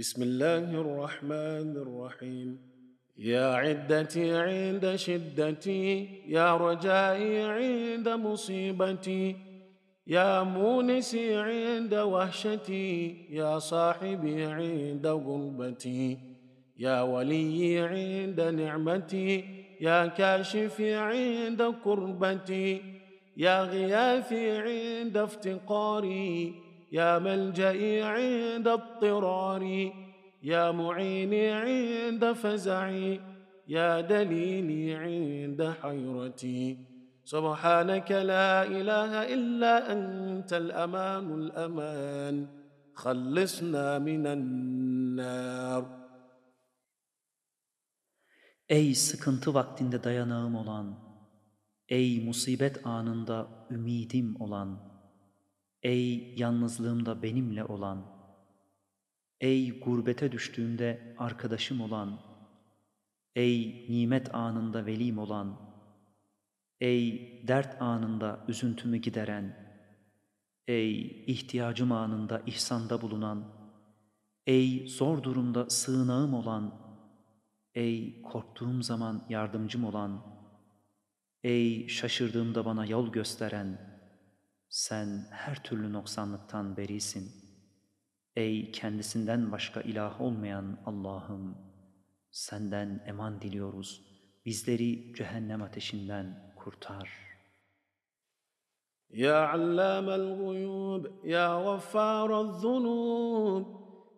بسم الله الرحمن الرحيم. يا عدتي عند شدتي يا رجائي عند مصيبتي يا مونسي عند وحشتي يا صاحبي عند غربتي يا ولي عند نعمتي يا كاشفي عند كربتي يا غياثي عند افتقاري يا ملجئي عند اضطراري يا معيني عند فزعي يا دليلي عند حيرتي. سبحانك لا إله إلا أنت الأمان الأمان خلصنا من النار. Ey sıkıntı vaktinde dayanağım olan, ey musibet anında ümidim olan, ey yalnızlığımda benimle olan, ey gurbete düştüğümde arkadaşım olan, ey nimet anında velim olan, ey dert anında üzüntümü gideren, ey ihtiyacım anında ihsanda bulunan, ey zor durumda sığınağım olan, Ey korktuğum zaman yardımcım olan, ey şaşırdığımda bana yol gösteren, sen her türlü noksanlıktan berisin. Ey kendisinden başka ilah olmayan Allah'ım, senden eman diliyoruz. Bizleri cehennem ateşinden kurtar. يا علام الغيوب يا غفار الذنوب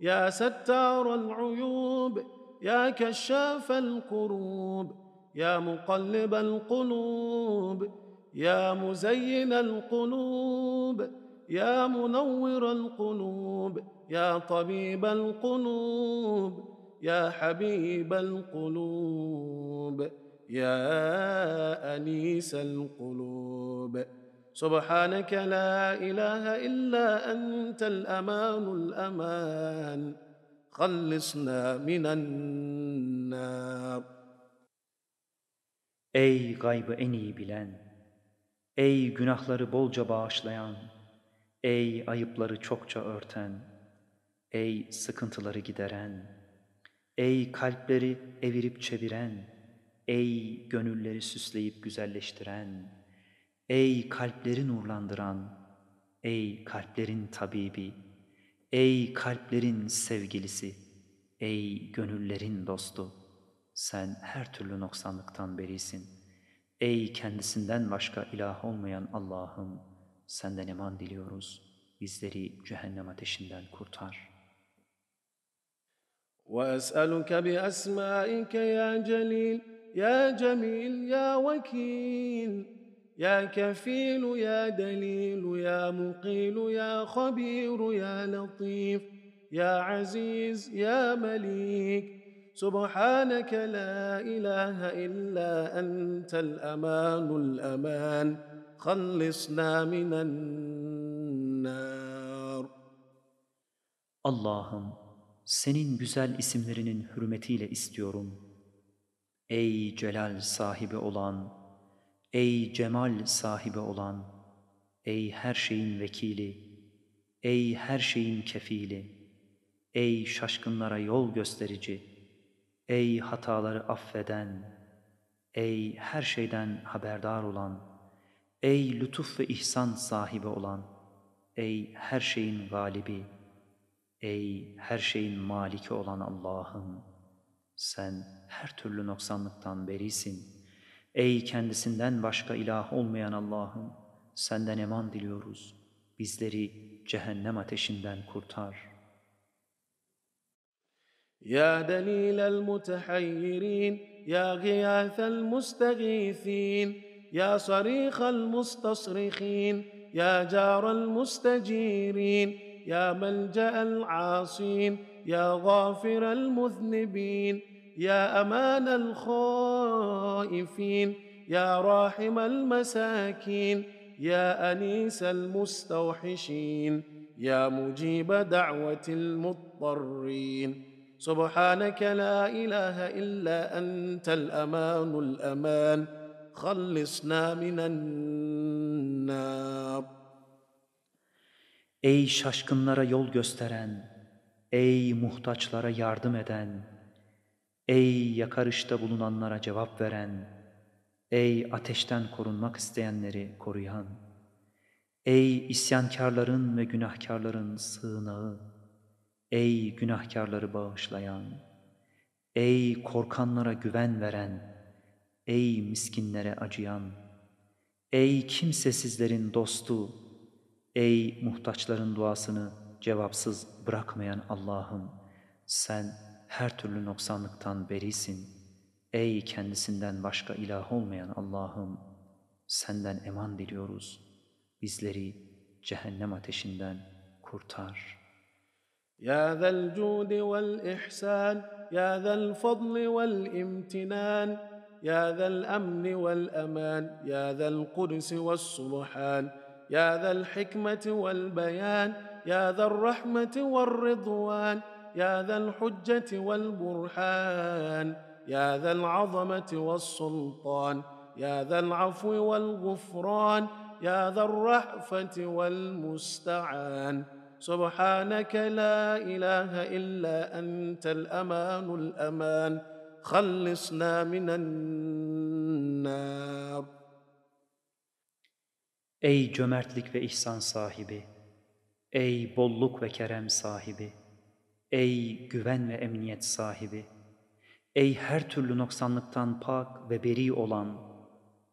يا ستار العيوب يا كشاف الكروب يا مقلب القلوب يا مزين القلوب يا منور القلوب يا طبيب القلوب يا حبيب القلوب يا أنيس القلوب. سبحانك لا إله إلا أنت الأمان الأمان. خلصنا من النار. Ey gaybı en iyi ey günahları bolca bağışlayan, ey ayıpları çokça örten, ey sıkıntıları gideren, ey kalpleri evirip çeviren, ey gönülleri süsleyip güzelleştiren, ey kalpleri nurlandıran, ey kalplerin tabibi, ey kalplerin sevgilisi, ey gönüllerin dostu, sen her türlü noksanlıktan berisin. Ey kendisinden başka ilah olmayan Allah'ım, senden eman diliyoruz. Bizleri cehennem ateşinden kurtar. واسالك باسمائك يا جليل يا جميل يا وكيل يا كفيل يا دليل يا مقيل يا خبير يا لطيف يا عزيز يا مليك سبحانك لا اله الا انت الامان الامان خلصنا من النار Allah'ım, senin güzel isimlerinin hürmetiyle istiyorum. Ey celal sahibi olan, ey cemal sahibi olan, ey her şeyin vekili, ey her şeyin kefili, ey şaşkınlara yol gösterici, Ey hataları affeden, ey her şeyden haberdar olan, ey lütuf ve ihsan sahibi olan, ey her şeyin galibi, Ey her şeyin maliki olan Allah'ım! Sen her türlü noksanlıktan berisin. Ey kendisinden başka ilah olmayan Allah'ım! Senden eman diliyoruz. Bizleri cehennem ateşinden kurtar. يا دليل المتحيرين يا غياث المستغيثين يا صريخ المستصرخين يا جار المستجيرين يا ملجأ العاصين يا غافر المذنبين يا أمان الخائفين يا راحم المساكين يا أنيس المستوحشين يا مجيب دعوة المضطرين. سبحانك لا اله الا انت الامان الامان خلصنا من النار Ey şaşkınlara yol gösteren, ey muhtaçlara yardım eden, ey yakarışta bulunanlara cevap veren, ey ateşten korunmak isteyenleri koruyan, ey isyankarların ve günahkarların sığınağı, ey günahkarları bağışlayan, ey korkanlara güven veren, ey miskinlere acıyan, ey kimsesizlerin dostu, ey muhtaçların duasını cevapsız bırakmayan Allah'ım, sen her türlü noksanlıktan berisin. Ey kendisinden başka ilah olmayan Allah'ım, senden eman diliyoruz. Bizleri cehennem ateşinden kurtar. يا ذا الجود والإحسان يا ذا الفضل والامتنان يا ذا الأمن والأمان يا ذا القدس والسبحان يا ذا الحكمة والبيان يا ذا الرحمة والرضوان يا ذا الحجة والبرهان يا ذا العظمة والسلطان يا ذا العفو والغفران يا ذا الرأفة والمستعان سبحانك لا إله إلا أنت الأمان الأمان خلصنا من النار Ey cömertlik ve ihsan sahibi, ey bolluk ve kerem sahibi, ey güven ve emniyet sahibi, ey her türlü noksanlıktan pak ve beri olan,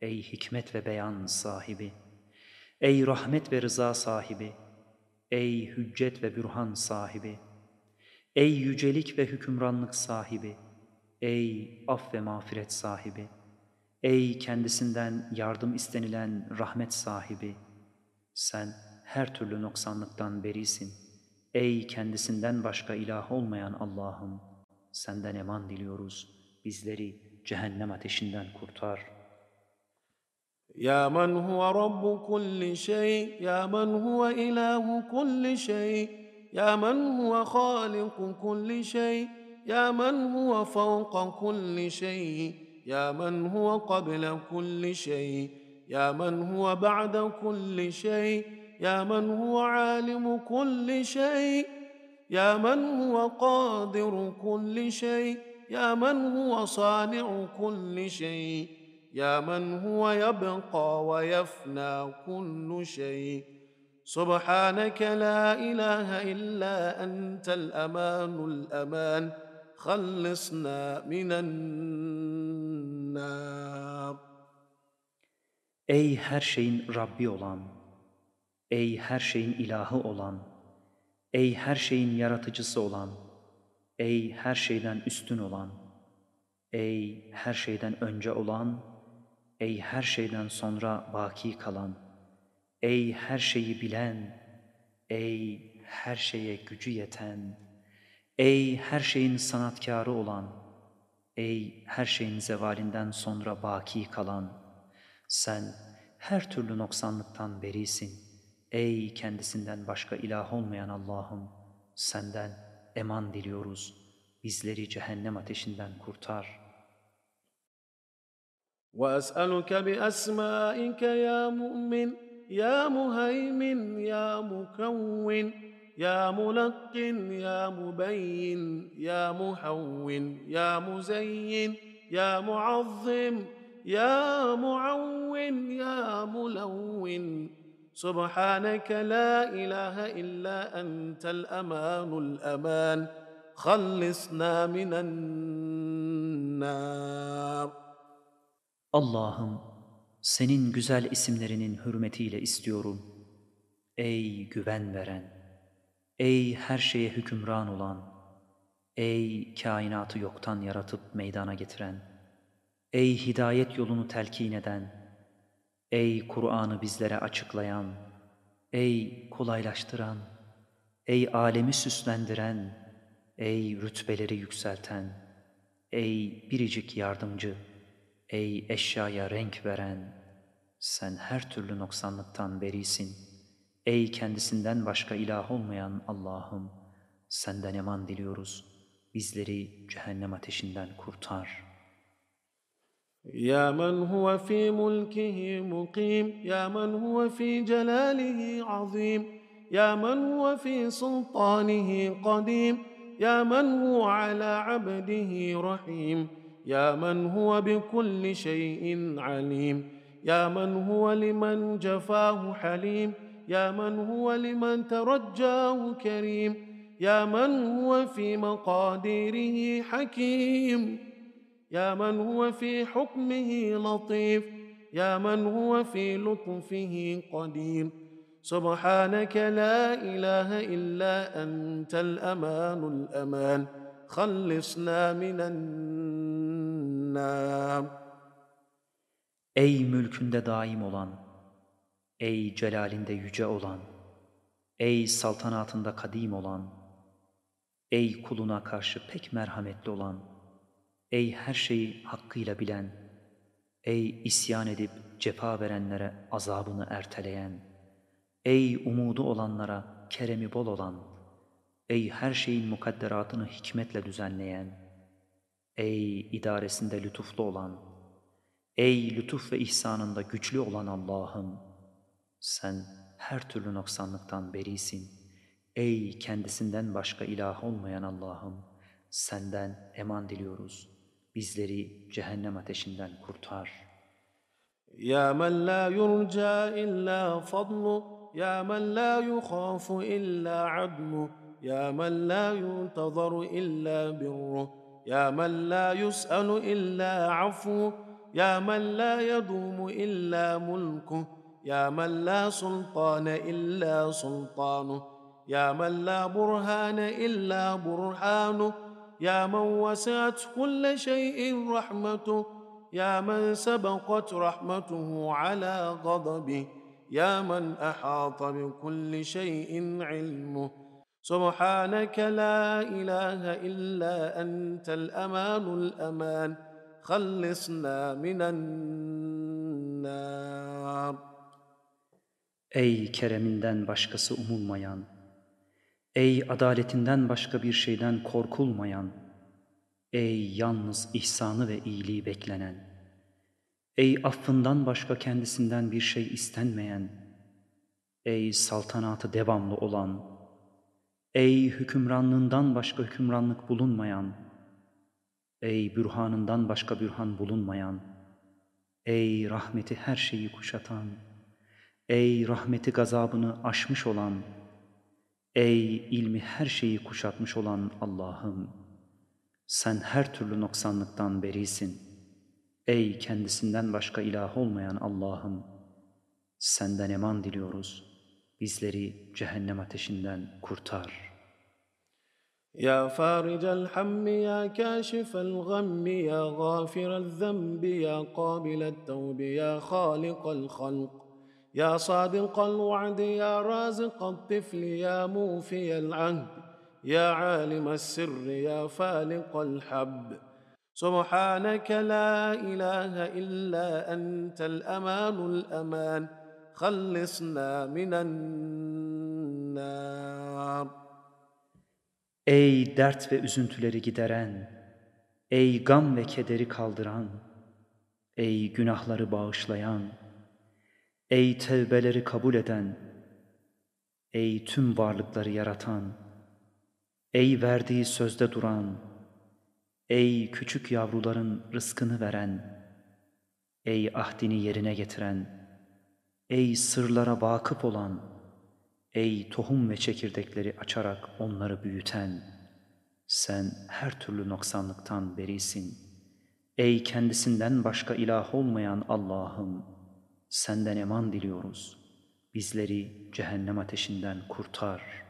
ey hikmet ve beyan sahibi, ey rahmet ve rıza sahibi, Ey hüccet ve bürhan sahibi, ey yücelik ve hükümranlık sahibi, ey af ve mağfiret sahibi, Ey kendisinden yardım istenilen rahmet sahibi! Sen her türlü noksanlıktan berisin. Ey kendisinden başka ilah olmayan Allah'ım! Senden eman diliyoruz. Bizleri cehennem ateşinden kurtar. يا من هو رب كل شيء يا من هو إله كل شيء يا من هو خالق كل شيء يا من هو فوق كل شيء يا من هو قبل كل شيء يا من هو بعد كل شيء يا من هو عالم كل شيء يا من هو قادر كل شيء يا من هو صانع كل شيء. يا من هو يبقى ويفنى كل شيء سبحانك لا اله الا انت الامان الامان خلصنا من النار Ey her şeyin Rabbi olan, ey her şeyin ilahı olan, ey her şeyin yaratıcısı olan, ey her şeyden üstün olan, ey her şeyden önce olan, ey her şeyden sonra baki kalan, ey her şeyi bilen, ey her şeye gücü yeten, ey her şeyin sanatkarı olan, ey her şeyin zevalinden sonra baki kalan, sen her türlü noksanlıktan berisin. Ey kendisinden başka ilah olmayan Allah'ım, senden eman diliyoruz. Bizleri cehennem ateşinden kurtar. وأسألك بأسمائك يا مؤمن يا مهيمن يا مكون يا ملقن يا مبين يا محون يا مزين يا معظم يا معون يا ملون. سبحانك لا إله إلا أنت الأمان الأمان. خلصنا من النار. Allah'ım, senin güzel isimlerinin hürmetiyle istiyorum. Ey güven veren, ey her şeye hükümran olan, ey kainatı yoktan yaratıp meydana getiren, ey hidayet yolunu telkin eden, ey Kur'an'ı bizlere açıklayan, ey kolaylaştıran, ey alemi süslendiren, ey rütbeleri yükselten, ey biricik yardımcı, Ey eşyaya renk veren, sen her türlü noksanlıktan berisin. Ey kendisinden başka ilah olmayan Allah'ım, senden eman diliyoruz. Bizleri cehennem ateşinden kurtar. Ya men huve fi mulkihi mukim, ya men huve fi celalihi azim, ya men huve fi sultanihi kadim, ya men huve ala abdihi rahim.'' يا من هو بكل شيء عليم. يا من هو لمن جفاه حليم. يا من هو لمن ترجاه كريم. يا من هو في مقاديره حكيم. يا من هو في حكمه لطيف. يا من هو في لطفه قدير سبحانك لا إله إلا أنت الأمان الأمان. خلصنا من النار. Ey mülkünde daim olan, ey celalinde yüce olan, ey saltanatında kadim olan, ey kuluna karşı pek merhametli olan, ey her şeyi hakkıyla bilen, ey isyan edip cefa verenlere azabını erteleyen, ey umudu olanlara keremi bol olan, ey her şeyin mukadderatını hikmetle düzenleyen, ey idaresinde lütuflu olan, Ey lütuf ve ihsanında güçlü olan Allah'ım! Sen her türlü noksanlıktan berisin. Ey kendisinden başka ilah olmayan Allah'ım! Senden eman diliyoruz. Bizleri cehennem ateşinden kurtar. Ya men la yurca illa fadlu Ya men la yukhafu illa adlu Ya men la yuntazaru illa birru Ya men la yus'alu illa afu يا من لا يدوم إلا ملكه يا من لا سلطان إلا سلطانه يا من لا برهان إلا برهانه يا من وسعت كل شيء رحمته يا من سبقت رحمته على غضبه يا من أحاط بكل شيء علمه. سبحانك لا اله الا انت الامان الامان خلصنا من النار Ey kereminden başkası umulmayan, ey adaletinden başka bir şeyden korkulmayan, ey yalnız ihsanı ve iyiliği beklenen, ey affından başka kendisinden bir şey istenmeyen, ey saltanatı devamlı olan, ey hükümranlığından başka hükümranlık bulunmayan, Ey bürhanından başka bürhan bulunmayan, ey rahmeti her şeyi kuşatan, ey rahmeti gazabını aşmış olan, ey ilmi her şeyi kuşatmış olan Allah'ım, sen her türlü noksanlıktan berisin. Ey kendisinden başka ilah olmayan Allah'ım, senden eman diliyoruz. Bizleri cehennem ateşinden kurtar.'' يا فارج الحم يا كاشف الغم يا غافر الذنب يا قابل التوب يا خالق الخلق يا صادق الوعد يا رازق الطفل يا موفي العهد يا عالم السر يا فالق الحب سبحانك لا اله الا انت الامان الامان خلصنا من النار Ey dert ve üzüntüleri gideren, ey gam ve kederi kaldıran, ey günahları bağışlayan, ey tevbeleri kabul eden, ey tüm varlıkları yaratan, ey verdiği sözde duran, ey küçük yavruların rızkını veren, ey ahdini yerine getiren, Ey sırlara vakıf olan, Ey tohum ve çekirdekleri açarak onları büyüten, sen her türlü noksanlıktan berisin. Ey kendisinden başka ilah olmayan Allah'ım, senden eman diliyoruz. Bizleri cehennem ateşinden kurtar.''